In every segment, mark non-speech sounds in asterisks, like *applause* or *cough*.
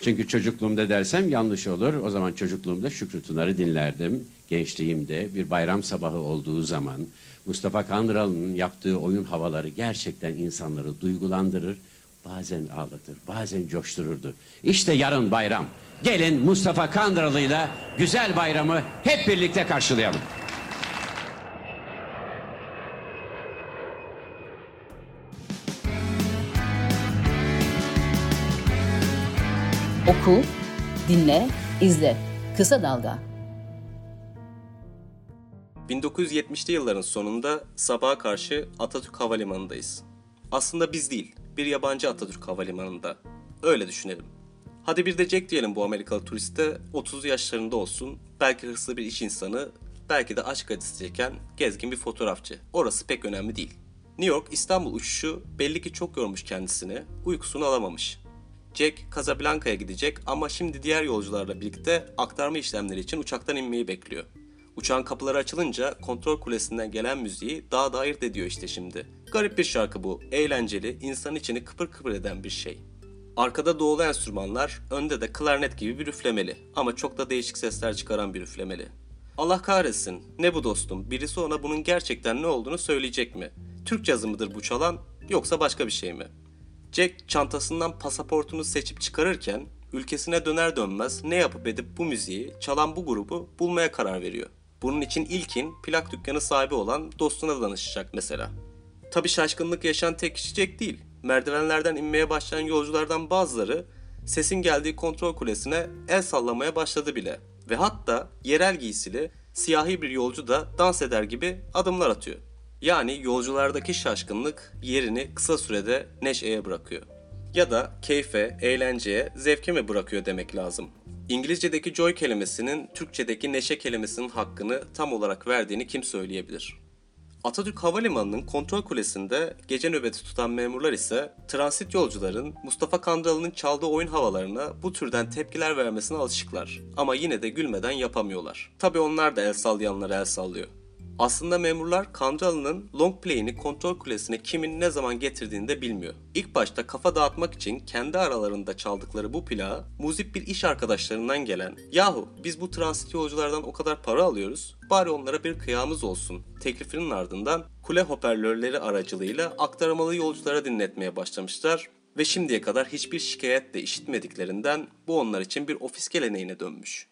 çünkü çocukluğumda dersem yanlış olur, o zaman çocukluğumda Şükrü Tunar'ı dinlerdim. Gençliğimde bir bayram sabahı olduğu zaman Mustafa Kandıralı'nın yaptığı oyun havaları gerçekten insanları duygulandırır, bazen ağlatır, bazen coştururdu. İşte yarın bayram. Gelin Mustafa Kandıralı'yla güzel bayramı hep birlikte karşılayalım. Oku, dinle, izle. Kısa Dalga. 1970'li yılların sonunda sabaha karşı Atatürk Havalimanı'ndayız. Aslında biz değil, bir yabancı Atatürk Havalimanı'nda. Öyle düşünelim. Hadi bir de Jack diyelim bu Amerikalı turiste 30 yaşlarında olsun, belki hırslı bir iş insanı, belki de aşk acısı çeken gezgin bir fotoğrafçı. Orası pek önemli değil. New York İstanbul uçuşu belli ki çok yormuş kendisini, uykusunu alamamış. Jack Casablanca'ya gidecek ama şimdi diğer yolcularla birlikte aktarma işlemleri için uçaktan inmeyi bekliyor. Uçağın kapıları açılınca kontrol kulesinden gelen müziği daha da ayırt ediyor işte şimdi. Garip bir şarkı bu, eğlenceli, insan içini kıpır kıpır eden bir şey. Arkada doğulu enstrümanlar, önde de klarnet gibi bir üflemeli ama çok da değişik sesler çıkaran bir üflemeli. Allah kahretsin, ne bu dostum, birisi ona bunun gerçekten ne olduğunu söyleyecek mi? Türk cazı mıdır bu çalan, yoksa başka bir şey mi? Jack çantasından pasaportunu seçip çıkarırken ülkesine döner dönmez ne yapıp edip bu müziği, çalan bu grubu bulmaya karar veriyor. Bunun için ilkin plak dükkanı sahibi olan dostuna danışacak mesela. Tabi şaşkınlık yaşayan tek kişi Jack değil. Merdivenlerden inmeye başlayan yolculardan bazıları sesin geldiği kontrol kulesine el sallamaya başladı bile. Ve hatta yerel giysili siyahi bir yolcu da dans eder gibi adımlar atıyor. Yani yolculardaki şaşkınlık yerini kısa sürede neşeye bırakıyor. Ya da keyfe, eğlenceye, zevke mi bırakıyor demek lazım. İngilizce'deki joy kelimesinin Türkçedeki neşe kelimesinin hakkını tam olarak verdiğini kim söyleyebilir? Atatürk Havalimanı'nın kontrol kulesinde gece nöbeti tutan memurlar ise transit yolcuların Mustafa Kandıralı'nın çaldığı oyun havalarına bu türden tepkiler vermesine alışıklar. Ama yine de gülmeden yapamıyorlar. Tabi onlar da el sallayanlara el sallıyor. Aslında memurlar Kandıralı'nın long play'ini kontrol kulesine kimin ne zaman getirdiğini de bilmiyor. İlk başta kafa dağıtmak için kendi aralarında çaldıkları bu plağı muzip bir iş arkadaşlarından gelen yahu biz bu transit yolculardan o kadar para alıyoruz bari onlara bir kıyamız olsun teklifinin ardından kule hoparlörleri aracılığıyla aktarmalı yolculara dinletmeye başlamışlar ve şimdiye kadar hiçbir şikayet de işitmediklerinden bu onlar için bir ofis geleneğine dönmüş.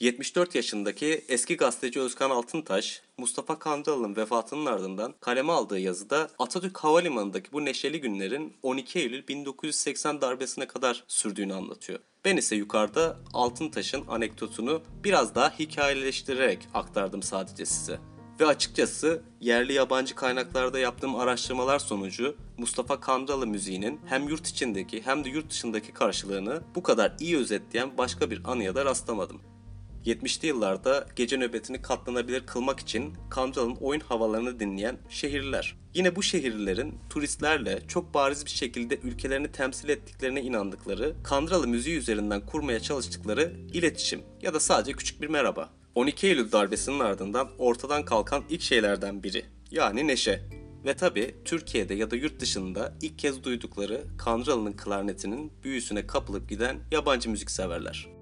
74 yaşındaki eski gazeteci Özkan Altıntaş, Mustafa Kandıralı'nın vefatının ardından kaleme aldığı yazıda Atatürk Havalimanı'ndaki bu neşeli günlerin 12 Eylül 1980 darbesine kadar sürdüğünü anlatıyor. Ben ise yukarıda Altıntaş'ın anekdotunu biraz daha hikayeleştirerek aktardım sadece size. Ve açıkçası yerli yabancı kaynaklarda yaptığım araştırmalar sonucu Mustafa Kandıralı müziğinin hem yurt içindeki hem de yurt dışındaki karşılığını bu kadar iyi özetleyen başka bir anıya da rastlamadım. 70'li yıllarda gece nöbetini katlanabilir kılmak için Kandıralı'nın oyun havalarını dinleyen şehirler. Yine bu şehirlerin turistlerle çok bariz bir şekilde ülkelerini temsil ettiklerine inandıkları, Kandıralı müziği üzerinden kurmaya çalıştıkları iletişim ya da sadece küçük bir merhaba. 12 Eylül darbesinin ardından ortadan kalkan ilk şeylerden biri. Yani neşe. Ve tabi Türkiye'de ya da yurt dışında ilk kez duydukları Kandıralı'nın klarnetinin büyüsüne kapılıp giden yabancı müzik severler.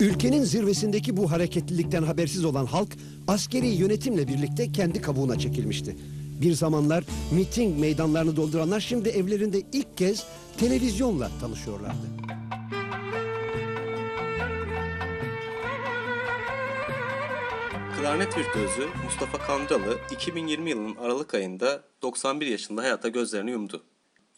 Ülkenin zirvesindeki bu hareketlilikten habersiz olan halk askeri yönetimle birlikte kendi kabuğuna çekilmişti. Bir zamanlar miting meydanlarını dolduranlar şimdi evlerinde ilk kez televizyonla tanışıyorlardı. Klarnet virtüözü Mustafa Kandıralı 2020 yılının Aralık ayında 91 yaşında hayata gözlerini yumdu.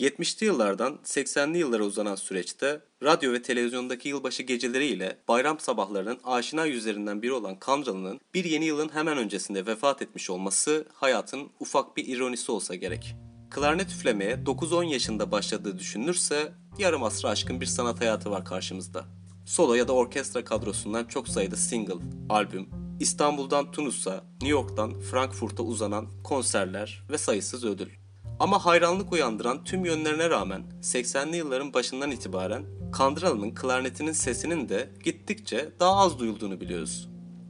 70'li yıllardan 80'li yıllara uzanan süreçte radyo ve televizyondaki yılbaşı geceleriyle bayram sabahlarının aşina yüzlerinden biri olan Kandıralı'nın bir yeni yılın hemen öncesinde vefat etmiş olması hayatın ufak bir ironisi olsa gerek. Klarnet üflemeye 9-10 yaşında başladığı düşünülürse yarım asra aşkın bir sanat hayatı var karşımızda. Solo ya da orkestra kadrosundan çok sayıda single, albüm, İstanbul'dan Tunus'a, New York'tan Frankfurt'a uzanan konserler ve sayısız ödül. Ama hayranlık uyandıran tüm yönlerine rağmen 80'li yılların başından itibaren Kandıralı'nın klarnetinin sesinin de gittikçe daha az duyulduğunu biliyoruz.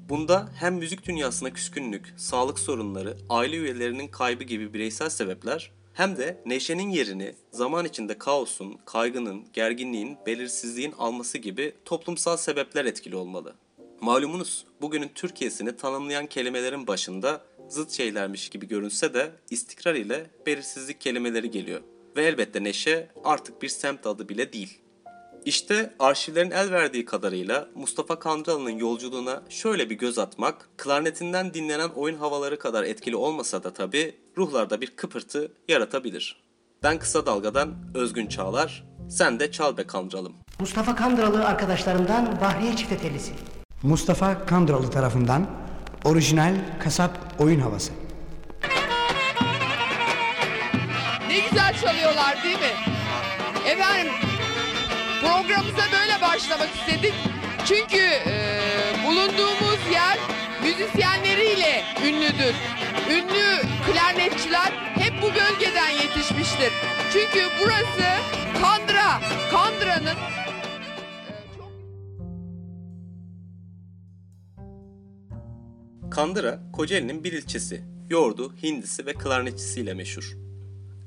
Bunda hem müzik dünyasına küskünlük, sağlık sorunları, aile üyelerinin kaybı gibi bireysel sebepler hem de neşenin yerini zaman içinde kaosun, kaygının, gerginliğin, belirsizliğin alması gibi toplumsal sebepler etkili olmalı. Malumunuz bugünün Türkiye'sini tanımlayan kelimelerin başında zıt şeylermiş gibi görünse de istikrar ile belirsizlik kelimeleri geliyor. Ve elbette neşe artık bir semt adı bile değil. İşte arşivlerin el verdiği kadarıyla Mustafa Kandıralı'nın yolculuğuna şöyle bir göz atmak, klarnetinden dinlenen oyun havaları kadar etkili olmasa da tabi ruhlarda bir kıpırtı yaratabilir. Ben Kısa Dalga'dan Özgün Çağlar, sen de çal be Kandıralım. Mustafa Kandıralı arkadaşlarından Bahriye Çiftetelisi. Mustafa Kandıralı tarafından orijinal kasap oyun havası. Ne güzel çalıyorlar değil mi? Efendim programımıza böyle başlamak istedik. Çünkü e, bulunduğumuz yer müzisyenleriyle ünlüdür. Ünlü klarnetçiler hep bu bölgeden yetişmiştir. Çünkü burası Kandıra, Kandıra'nın Kandıra, Kocaeli'nin bir ilçesi. Yoğurdu, hindisi ve klarnetçisiyle meşhur.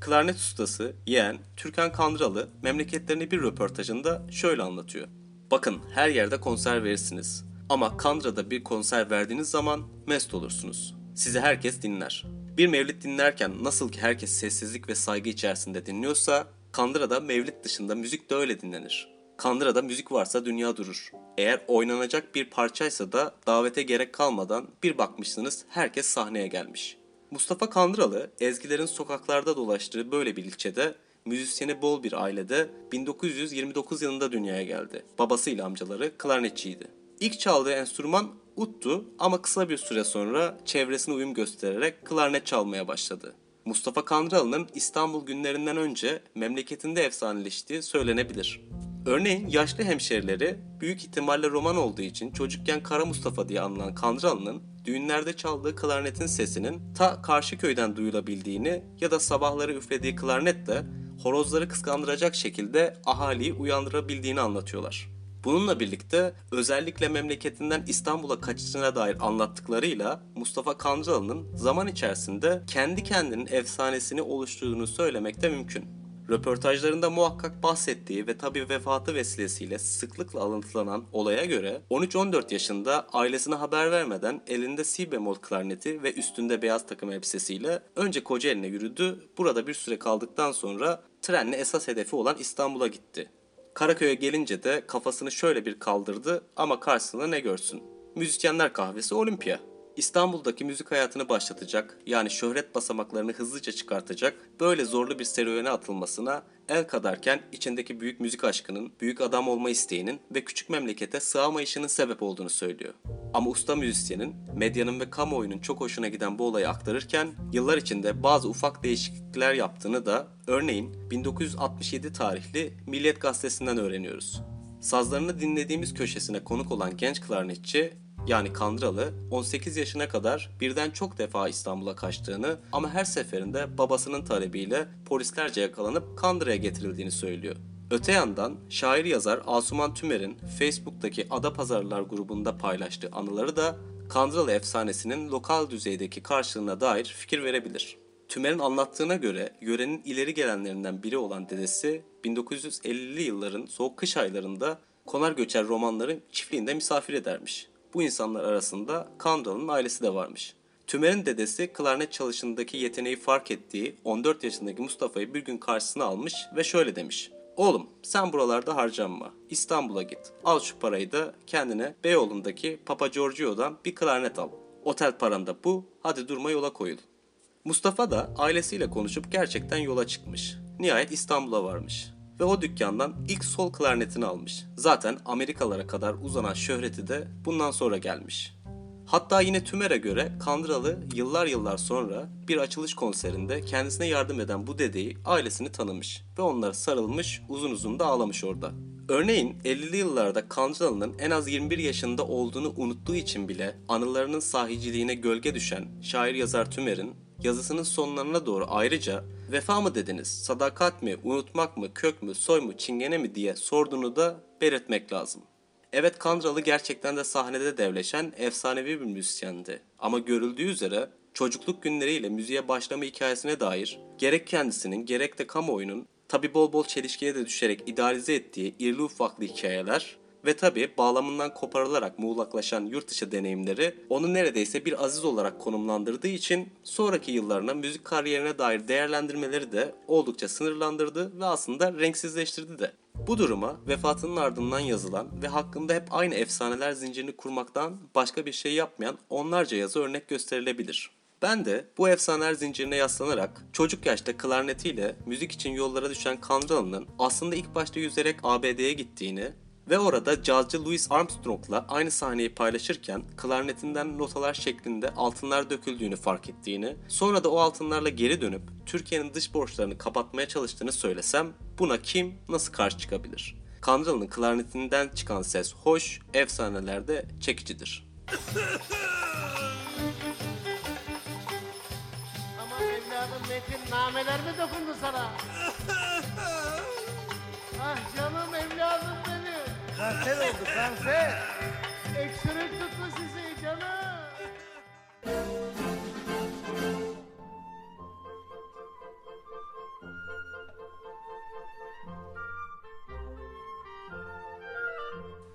Klarnet ustası, yeğen, Türkan Kandıralı memleketlerini bir röportajında şöyle anlatıyor. Bakın her yerde konser verirsiniz. Ama Kandıra'da bir konser verdiğiniz zaman mest olursunuz. Sizi herkes dinler. Bir mevlid dinlerken nasıl ki herkes sessizlik ve saygı içerisinde dinliyorsa, Kandıra'da mevlid dışında müzik de öyle dinlenir. Kandıra'da müzik varsa dünya durur. Eğer oynanacak bir parçaysa da davete gerek kalmadan bir bakmışsınız herkes sahneye gelmiş. Mustafa Kandıralı ezgilerin sokaklarda dolaştığı böyle bir ilçede müzisyeni bol bir ailede 1929 yılında dünyaya geldi. Babasıyla amcaları klarnetçiydi. İlk çaldığı enstrüman uttu ama kısa bir süre sonra çevresine uyum göstererek klarnet çalmaya başladı. Mustafa Kandıralı'nın İstanbul günlerinden önce memleketinde efsaneleştiği söylenebilir. Örneğin yaşlı hemşerileri büyük ihtimalle roman olduğu için çocukken Kara Mustafa diye anılan Kandıralı'nın düğünlerde çaldığı klarnetin sesinin ta karşı köyden duyulabildiğini ya da sabahları üflediği klarnetle horozları kıskandıracak şekilde ahaliyi uyandırabildiğini anlatıyorlar. Bununla birlikte özellikle memleketinden İstanbul'a kaçışına dair anlattıklarıyla Mustafa Kandıralı'nın zaman içerisinde kendi kendinin efsanesini oluşturduğunu söylemek de mümkün. Röportajlarında muhakkak bahsettiği ve tabi vefatı vesilesiyle sıklıkla alıntılanan olaya göre 13-14 yaşında ailesine haber vermeden elinde si bemol klarneti ve üstünde beyaz takım elbisesiyle önce Kocaeli'ne yürüdü. Burada bir süre kaldıktan sonra trenle esas hedefi olan İstanbul'a gitti. Karaköy'e gelince de kafasını şöyle bir kaldırdı ama karşısında ne görsün? Müzisyenler kahvesi Olimpiya. İstanbul'daki müzik hayatını başlatacak, yani şöhret basamaklarını hızlıca çıkartacak böyle zorlu bir serüvene atılmasına el kadarken içindeki büyük müzik aşkının, büyük adam olma isteğinin ve küçük memlekete sığamayışının sebep olduğunu söylüyor. Ama usta müzisyenin, medyanın ve kamuoyunun çok hoşuna giden bu olayı aktarırken yıllar içinde bazı ufak değişiklikler yaptığını da örneğin 1967 tarihli Milliyet Gazetesi'nden öğreniyoruz. Sazlarını dinlediğimiz köşesine konuk olan genç klarnetçi yani Kandıralı 18 yaşına kadar birden çok defa İstanbul'a kaçtığını ama her seferinde babasının talebiyle polislerce yakalanıp Kandıra'ya getirildiğini söylüyor. Öte yandan şair yazar Asuman Tümer'in Facebook'taki Ada Pazarlar grubunda paylaştığı anıları da Kandıralı efsanesinin lokal düzeydeki karşılığına dair fikir verebilir. Tümer'in anlattığına göre yörenin ileri gelenlerinden biri olan dedesi 1950'li yılların soğuk kış aylarında konar göçer romanların çiftliğinde misafir edermiş. Bu insanlar arasında Kandıralı'nın ailesi de varmış. Tümer'in dedesi klarnet çalışındaki yeteneği fark ettiği 14 yaşındaki Mustafa'yı bir gün karşısına almış ve şöyle demiş. Oğlum sen buralarda harcanma. İstanbul'a git. Al şu parayı da kendine Beyoğlu'ndaki Papa Giorgio'dan bir klarnet al. Otel paran da bu. Hadi durma yola koyul. Mustafa da ailesiyle konuşup gerçekten yola çıkmış. Nihayet İstanbul'a varmış. Ve o dükkandan ilk sol klarnetini almış. Zaten Amerikalara kadar uzanan şöhreti de bundan sonra gelmiş. Hatta yine Tümer'e göre Kandıralı yıllar yıllar sonra bir açılış konserinde kendisine yardım eden bu dedeyi ailesini tanımış ve onlara sarılmış uzun uzun da ağlamış orada. Örneğin 50'li yıllarda Kandıralı'nın en az 21 yaşında olduğunu unuttuğu için bile anılarının sahiciliğine gölge düşen şair yazar Tümer'in yazısının sonlarına doğru ayrıca vefa mı dediniz, sadakat mi, unutmak mı, kök mü, soy mu, çingene mi diye sorduğunu da belirtmek lazım. Evet Kandralı gerçekten de sahnede devleşen efsanevi bir müzisyendi. Ama görüldüğü üzere çocukluk günleriyle müziğe başlama hikayesine dair gerek kendisinin gerek de kamuoyunun tabi bol bol çelişkiye de düşerek idealize ettiği irli ufaklı hikayeler ve tabi bağlamından koparılarak muğlaklaşan yurt dışı deneyimleri onu neredeyse bir aziz olarak konumlandırdığı için sonraki yıllarına müzik kariyerine dair değerlendirmeleri de oldukça sınırlandırdı ve aslında renksizleştirdi de. Bu duruma vefatının ardından yazılan ve hakkında hep aynı efsaneler zincirini kurmaktan başka bir şey yapmayan onlarca yazı örnek gösterilebilir. Ben de bu efsaneler zincirine yaslanarak çocuk yaşta klarnetiyle müzik için yollara düşen Kandralı'nın aslında ilk başta yüzerek ABD'ye gittiğini ve orada cazcı Louis Armstrong'la aynı sahneyi paylaşırken klarnetinden notalar şeklinde altınlar döküldüğünü fark ettiğini, sonra da o altınlarla geri dönüp Türkiye'nin dış borçlarını kapatmaya çalıştığını söylesem buna kim nasıl karşı çıkabilir? Kandralı'nın klarnetinden çıkan ses hoş, efsanelerde çekicidir. Aman evladım Metin nameler mi dokundu sana? *laughs* ah canım. Kanser oldu kanser. Öksürük tuttu sizi canım.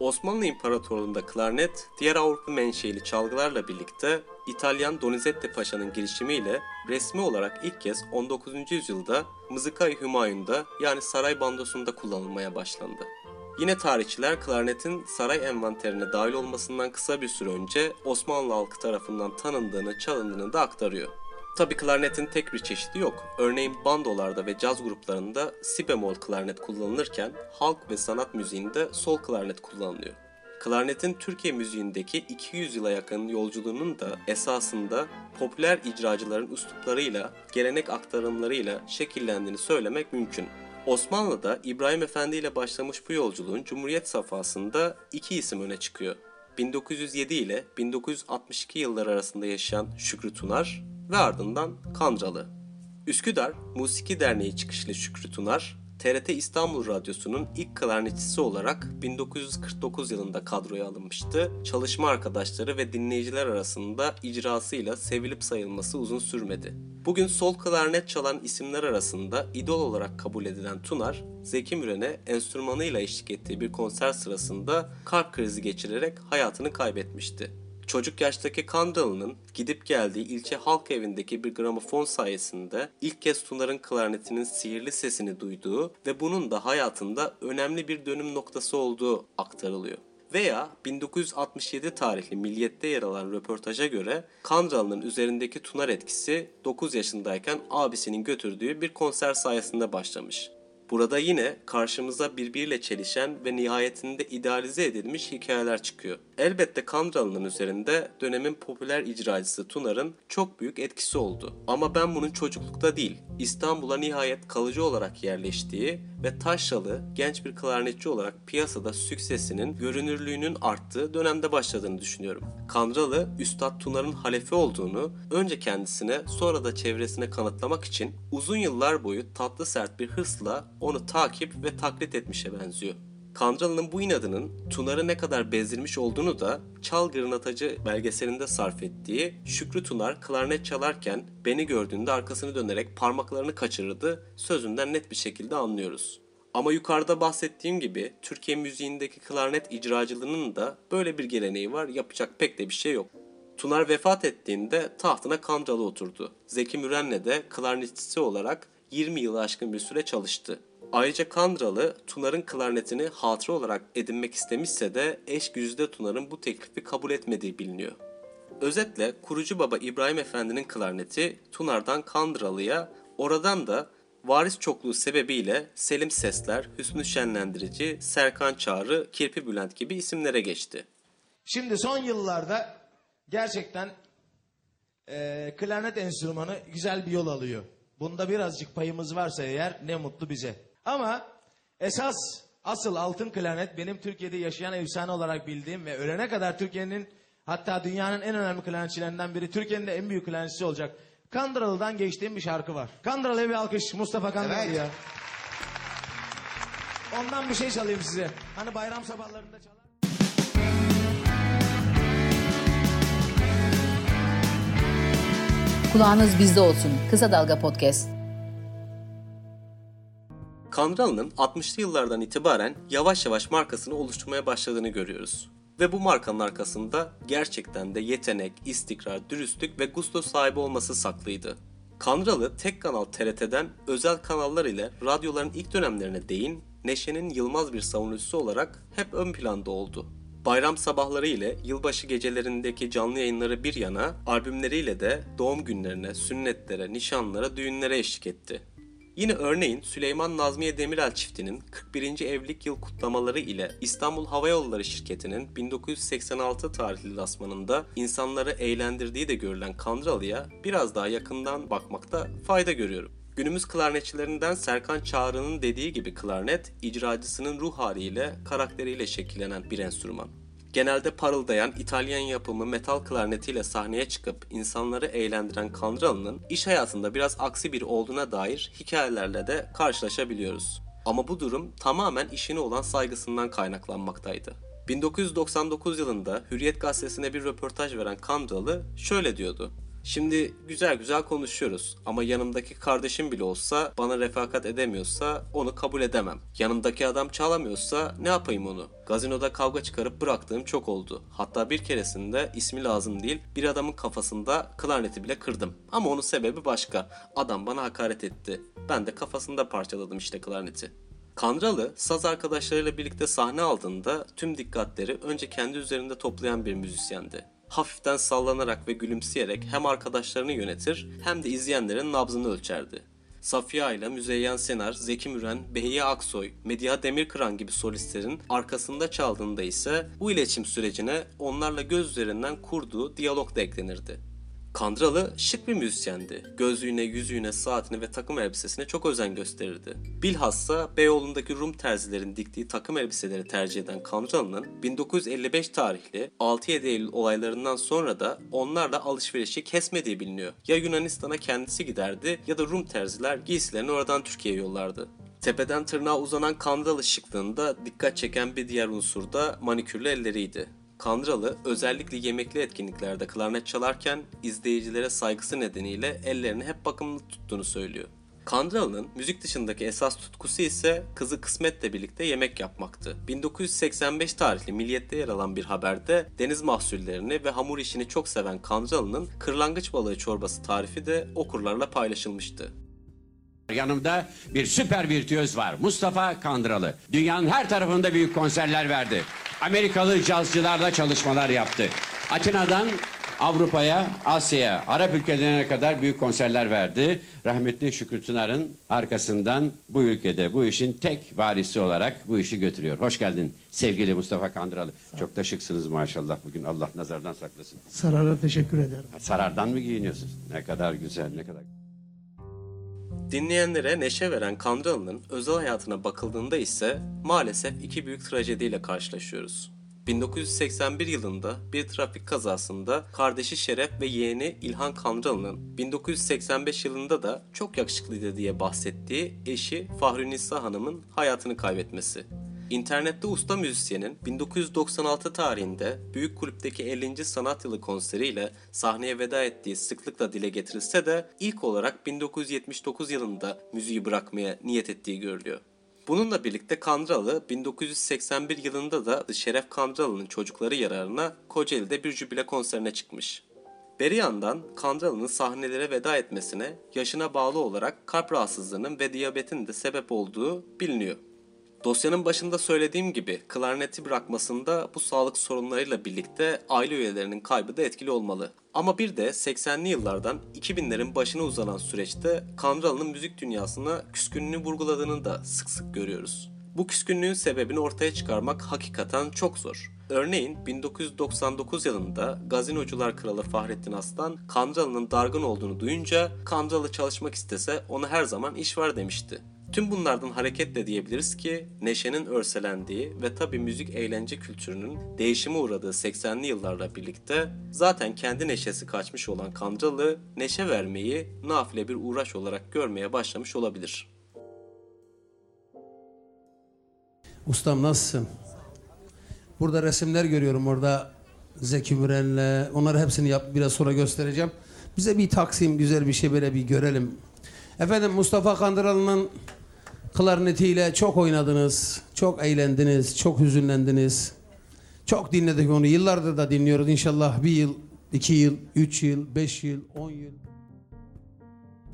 Osmanlı İmparatorluğu'nda klarnet, diğer Avrupa menşeili çalgılarla birlikte İtalyan Donizetti Paşa'nın girişimiyle resmi olarak ilk kez 19. yüzyılda Mızıkay Hümayun'da yani saray bandosunda kullanılmaya başlandı. Yine tarihçiler klarnetin saray envanterine dahil olmasından kısa bir süre önce Osmanlı halkı tarafından tanındığını, çalındığını da aktarıyor. Tabi klarnetin tek bir çeşidi yok. Örneğin bandolarda ve caz gruplarında si bemol klarnet kullanılırken halk ve sanat müziğinde sol klarnet kullanılıyor. Klarnetin Türkiye müziğindeki 200 yıla yakın yolculuğunun da esasında popüler icracıların üsluplarıyla, gelenek aktarımlarıyla şekillendiğini söylemek mümkün. Osmanlı'da İbrahim Efendi ile başlamış bu yolculuğun Cumhuriyet safhasında iki isim öne çıkıyor. 1907 ile 1962 yılları arasında yaşayan Şükrü Tunar ve ardından Kandralı. Üsküdar Musiki Derneği çıkışlı Şükrü Tunar, TRT İstanbul Radyosu'nun ilk klarnetçisi olarak 1949 yılında kadroya alınmıştı. Çalışma arkadaşları ve dinleyiciler arasında icrasıyla sevilip sayılması uzun sürmedi. Bugün sol klarnet çalan isimler arasında idol olarak kabul edilen Tunar, Zeki Müren'e enstrümanıyla eşlik ettiği bir konser sırasında kalp krizi geçirerek hayatını kaybetmişti. Çocuk yaştaki Kandralı'nın gidip geldiği ilçe halk evindeki bir gramofon sayesinde ilk kez Tunar'ın klarnetinin sihirli sesini duyduğu ve bunun da hayatında önemli bir dönüm noktası olduğu aktarılıyor. Veya 1967 tarihli Milliyet'te yer alan röportaja göre Kandralı'nın üzerindeki Tunar etkisi 9 yaşındayken abisinin götürdüğü bir konser sayesinde başlamış. Burada yine karşımıza birbiriyle çelişen ve nihayetinde idealize edilmiş hikayeler çıkıyor. Elbette Kandralı'nın üzerinde dönemin popüler icracısı Tunar'ın çok büyük etkisi oldu. Ama ben bunun çocuklukta değil, İstanbul'a nihayet kalıcı olarak yerleştiği ve taşralı genç bir klarnetçi olarak piyasada süksesinin, görünürlüğünün arttığı dönemde başladığını düşünüyorum. Kandralı, Üstad Tunar'ın halefi olduğunu önce kendisine sonra da çevresine kanıtlamak için uzun yıllar boyu tatlı sert bir hırsla onu takip ve taklit etmişe benziyor. Kandralı'nın bu inadının Tunar'ı ne kadar bezdirmiş olduğunu da Çal Gırnatacı belgeselinde sarf ettiği Şükrü Tunar klarnet çalarken beni gördüğünde arkasını dönerek parmaklarını kaçırırdı sözünden net bir şekilde anlıyoruz. Ama yukarıda bahsettiğim gibi Türkiye müziğindeki klarnet icracılığının da böyle bir geleneği var yapacak pek de bir şey yok. Tunar vefat ettiğinde tahtına Kandralı oturdu. Zeki Müren'le de klarnetçisi olarak 20 yılı aşkın bir süre çalıştı. Ayrıca Kandralı Tunar'ın klarnetini hatıra olarak edinmek istemişse de eş güzde Tunar'ın bu teklifi kabul etmediği biliniyor. Özetle kurucu baba İbrahim Efendi'nin klarneti Tunar'dan Kandralı'ya, oradan da varis çokluğu sebebiyle Selim Sesler, Hüsnü Şenlendirici, Serkan Çağrı, Kirpi Bülent gibi isimlere geçti. Şimdi son yıllarda gerçekten eee klarnet enstrümanı güzel bir yol alıyor. Bunda birazcık payımız varsa eğer ne mutlu bize. Ama esas asıl altın klarnet benim Türkiye'de yaşayan efsane olarak bildiğim ve ölene kadar Türkiye'nin hatta dünyanın en önemli klarnetçilerinden biri. Türkiye'nin de en büyük klarnetçisi olacak. Kandıralı'dan geçtiğim bir şarkı var. Kandıralı'ya bir alkış Mustafa Kandıralı Evet. ya. Ondan bir şey çalayım size. Hani bayram sabahlarında çalar. Kulağınız bizde olsun. Kısa Dalga Podcast. Kandıralı'nın 60'lı yıllardan itibaren yavaş yavaş markasını oluşturmaya başladığını görüyoruz. Ve bu markanın arkasında gerçekten de yetenek, istikrar, dürüstlük ve gusto sahibi olması saklıydı. Kandıralı tek kanal TRT'den özel kanallar ile radyoların ilk dönemlerine değin, Neşe'nin yılmaz bir savunucusu olarak hep ön planda oldu. Bayram sabahları ile yılbaşı gecelerindeki canlı yayınları bir yana, albümleriyle de doğum günlerine, sünnetlere, nişanlara, düğünlere eşlik etti. Yine örneğin Süleyman Nazmiye Demirel çiftinin 41. evlilik yıl kutlamaları ile İstanbul Hava Yolları şirketinin 1986 tarihli lasmanında insanları eğlendirdiği de görülen Kandıralı'ya biraz daha yakından bakmakta fayda görüyorum. Günümüz klarnetçilerinden Serkan Çağrı'nın dediği gibi klarnet, icracısının ruh haliyle, karakteriyle şekillenen bir enstrüman. Genelde parıldayan İtalyan yapımı metal klarnetiyle sahneye çıkıp insanları eğlendiren Kandıralı'nın iş hayatında biraz aksi bir olduğuna dair hikayelerle de karşılaşabiliyoruz. Ama bu durum tamamen işine olan saygısından kaynaklanmaktaydı. 1999 yılında Hürriyet gazetesine bir röportaj veren Kandıralı şöyle diyordu. Şimdi güzel güzel konuşuyoruz ama yanımdaki kardeşim bile olsa bana refakat edemiyorsa onu kabul edemem. Yanımdaki adam çalamıyorsa ne yapayım onu? Gazinoda kavga çıkarıp bıraktığım çok oldu. Hatta bir keresinde ismi lazım değil bir adamın kafasında klarneti bile kırdım. Ama onun sebebi başka. Adam bana hakaret etti. Ben de kafasında parçaladım işte klarneti. Kandralı, saz arkadaşlarıyla birlikte sahne aldığında tüm dikkatleri önce kendi üzerinde toplayan bir müzisyendi. Hafiften sallanarak ve gülümseyerek hem arkadaşlarını yönetir hem de izleyenlerin nabzını ölçerdi. Safiye ile Müzeyyen Senar, Zeki Müren, Behiye Aksoy, Medya Demirkıran gibi solistlerin arkasında çaldığında ise bu iletişim sürecine onlarla göz üzerinden kurduğu diyalog da eklenirdi. Kandralı şık bir müzisyendi. Gözlüğüne, yüzüğüne, saatine ve takım elbisesine çok özen gösterirdi. Bilhassa Beyoğlu'ndaki Rum terzilerin diktiği takım elbiseleri tercih eden Kandralı'nın 1955 tarihli 6-7 Eylül olaylarından sonra da onlarla alışverişi kesmediği biliniyor. Ya Yunanistan'a kendisi giderdi ya da Rum terziler giysilerini oradan Türkiye'ye yollardı. Tepeden tırnağa uzanan kandıralı şıklığında dikkat çeken bir diğer unsur da manikürlü elleriydi. Kandıralı özellikle yemekli etkinliklerde klarnet çalarken izleyicilere saygısı nedeniyle ellerini hep bakımlı tuttuğunu söylüyor. Kandıralı'nın müzik dışındaki esas tutkusu ise kızı Kısmet'le birlikte yemek yapmaktı. 1985 tarihli Milliyet'te yer alan bir haberde deniz mahsullerini ve hamur işini çok seven Kandıralı'nın kırlangıç balığı çorbası tarifi de okurlarla paylaşılmıştı. Yanımda bir süper virtüöz var. Mustafa Kandıralı. Dünyanın her tarafında büyük konserler verdi. Amerikalı cazcılarla çalışmalar yaptı. Atina'dan Avrupa'ya, Asya'ya, Arap ülkelerine kadar büyük konserler verdi. Rahmetli Şükrü Tınar'ın arkasından bu ülkede bu işin tek varisi olarak bu işi götürüyor. Hoş geldin sevgili Mustafa Kandıralı. Çok da şıksınız maşallah bugün. Allah nazardan saklasın. Sarar'a teşekkür ederim. Sarardan mı giyiniyorsun? Ne kadar güzel, ne kadar Dinleyenlere neşe veren Kandıralı'nın özel hayatına bakıldığında ise maalesef iki büyük trajediyle karşılaşıyoruz. 1981 yılında bir trafik kazasında kardeşi Şeref ve yeğeni İlhan Kandıralı'nın 1985 yılında da çok yakışıklıydı diye bahsettiği eşi Fahrünisa Hanım'ın hayatını kaybetmesi. İnternette usta müzisyenin 1996 tarihinde Büyük Kulüp'teki 50. Sanat Yılı konseriyle sahneye veda ettiği sıklıkla dile getirilse de ilk olarak 1979 yılında müziği bırakmaya niyet ettiği görülüyor. Bununla birlikte Kandıralı 1981 yılında da Şeref Kandıralı'nın çocukları yararına Kocaeli'de bir jübile konserine çıkmış. Beri yandan Kandıralı'nın sahnelere veda etmesine yaşına bağlı olarak kalp rahatsızlığının ve diyabetin de sebep olduğu biliniyor. Dosyanın başında söylediğim gibi klarneti bırakmasında bu sağlık sorunlarıyla birlikte aile üyelerinin kaybı da etkili olmalı. Ama bir de 80'li yıllardan 2000'lerin başına uzanan süreçte Kandıralı'nın müzik dünyasına küskünlüğünü vurguladığını da sık sık görüyoruz. Bu küskünlüğün sebebini ortaya çıkarmak hakikaten çok zor. Örneğin 1999 yılında gazinocular kralı Fahrettin Aslan Kandıralı'nın dargın olduğunu duyunca Kandıralı çalışmak istese ona her zaman iş var demişti. Tüm bunlardan hareketle diyebiliriz ki neşenin örselendiği ve tabi müzik eğlence kültürünün değişime uğradığı 80'li yıllarla birlikte zaten kendi neşesi kaçmış olan Kandıralı neşe vermeyi nafile bir uğraş olarak görmeye başlamış olabilir. Ustam nasılsın? Burada resimler görüyorum orada Zeki Müren'le. Onları hepsini yap biraz sonra göstereceğim. Bize bir taksim güzel bir şey böyle bir görelim. Efendim Mustafa Kandıralı'nın klarnetiyle çok oynadınız. Çok eğlendiniz. Çok hüzünlendiniz. Çok dinledik onu. Yıllardır da dinliyoruz. İnşallah bir yıl, iki yıl, üç yıl, beş yıl, on yıl.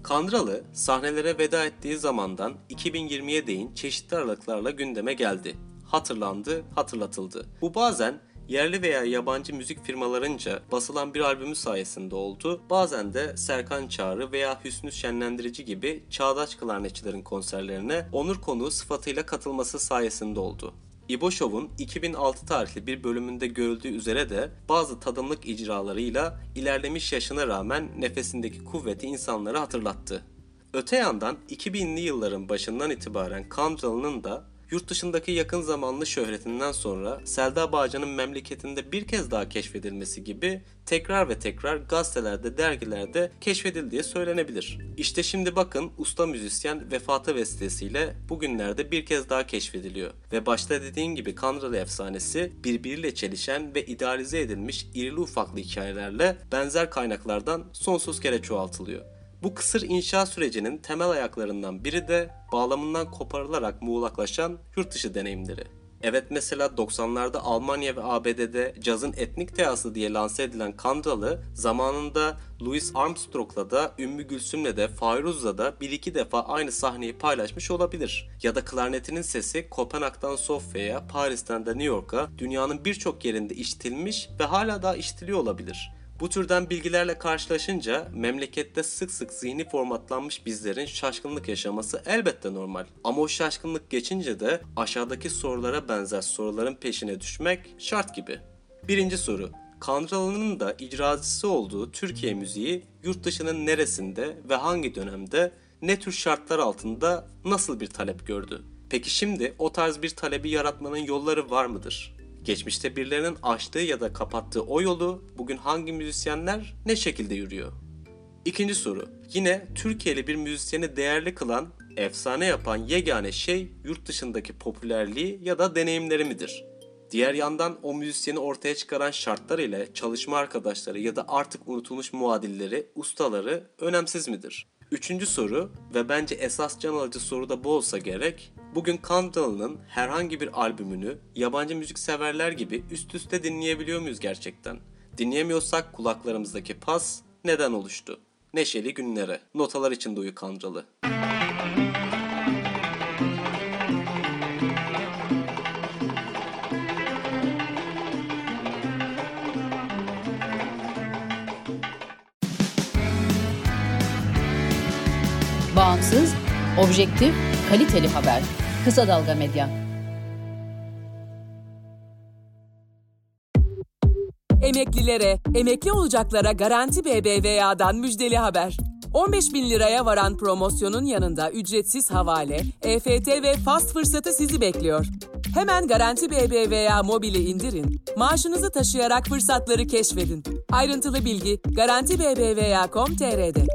Kandıralı sahnelere veda ettiği zamandan 2020'ye değin çeşitli aralıklarla gündeme geldi. Hatırlandı, hatırlatıldı. Bu bazen yerli veya yabancı müzik firmalarınca basılan bir albümü sayesinde oldu. Bazen de Serkan Çağrı veya Hüsnü Şenlendirici gibi çağdaş klarnetçilerin konserlerine onur konuğu sıfatıyla katılması sayesinde oldu. İbo Show'un 2006 tarihli bir bölümünde görüldüğü üzere de bazı tadımlık icralarıyla ilerlemiş yaşına rağmen nefesindeki kuvveti insanlara hatırlattı. Öte yandan 2000'li yılların başından itibaren Kandıralı'nın da yurt dışındaki yakın zamanlı şöhretinden sonra Selda Bağcan'ın memleketinde bir kez daha keşfedilmesi gibi tekrar ve tekrar gazetelerde, dergilerde keşfedildiği söylenebilir. İşte şimdi bakın usta müzisyen vefatı vesilesiyle bugünlerde bir kez daha keşfediliyor. Ve başta dediğim gibi Kandıralı efsanesi birbiriyle çelişen ve idealize edilmiş irili ufaklı hikayelerle benzer kaynaklardan sonsuz kere çoğaltılıyor. Bu kısır inşa sürecinin temel ayaklarından biri de bağlamından koparılarak muğlaklaşan yurt dışı deneyimleri. Evet mesela 90'larda Almanya ve ABD'de cazın etnik teası diye lanse edilen Kandralı zamanında Louis Armstrong'la da Ümmü Gülsüm'le de Fayruz'la da bir iki defa aynı sahneyi paylaşmış olabilir. Ya da klarnetinin sesi Kopenhag'dan Sofya'ya, Paris'ten de New York'a dünyanın birçok yerinde işitilmiş ve hala daha işitiliyor olabilir. Bu türden bilgilerle karşılaşınca memlekette sık sık zihni formatlanmış bizlerin şaşkınlık yaşaması elbette normal. Ama o şaşkınlık geçince de aşağıdaki sorulara benzer soruların peşine düşmek şart gibi. Birinci soru. Kandıralı'nın da icracısı olduğu Türkiye müziği yurt dışının neresinde ve hangi dönemde ne tür şartlar altında nasıl bir talep gördü? Peki şimdi o tarz bir talebi yaratmanın yolları var mıdır? Geçmişte birilerinin açtığı ya da kapattığı o yolu bugün hangi müzisyenler ne şekilde yürüyor? İkinci soru. Yine Türkiye'li bir müzisyeni değerli kılan, efsane yapan yegane şey yurt dışındaki popülerliği ya da deneyimleri midir? Diğer yandan o müzisyeni ortaya çıkaran şartlar ile çalışma arkadaşları ya da artık unutulmuş muadilleri, ustaları önemsiz midir? Üçüncü soru ve bence esas can alıcı soru da bu olsa gerek. Bugün Kandalı'nın herhangi bir albümünü yabancı müzik severler gibi üst üste dinleyebiliyor muyuz gerçekten? Dinleyemiyorsak kulaklarımızdaki pas neden oluştu? Neşeli günlere, notalar içinde uyu Kandalı. Bağımsız, objektif, kaliteli haber. Kısa Dalga Medya. Emeklilere, emekli olacaklara Garanti BBVA'dan müjdeli haber. 15 bin liraya varan promosyonun yanında ücretsiz havale, EFT ve fast fırsatı sizi bekliyor. Hemen Garanti BBVA mobili indirin, maaşınızı taşıyarak fırsatları keşfedin. Ayrıntılı bilgi Garanti BBVA.com.tr'de.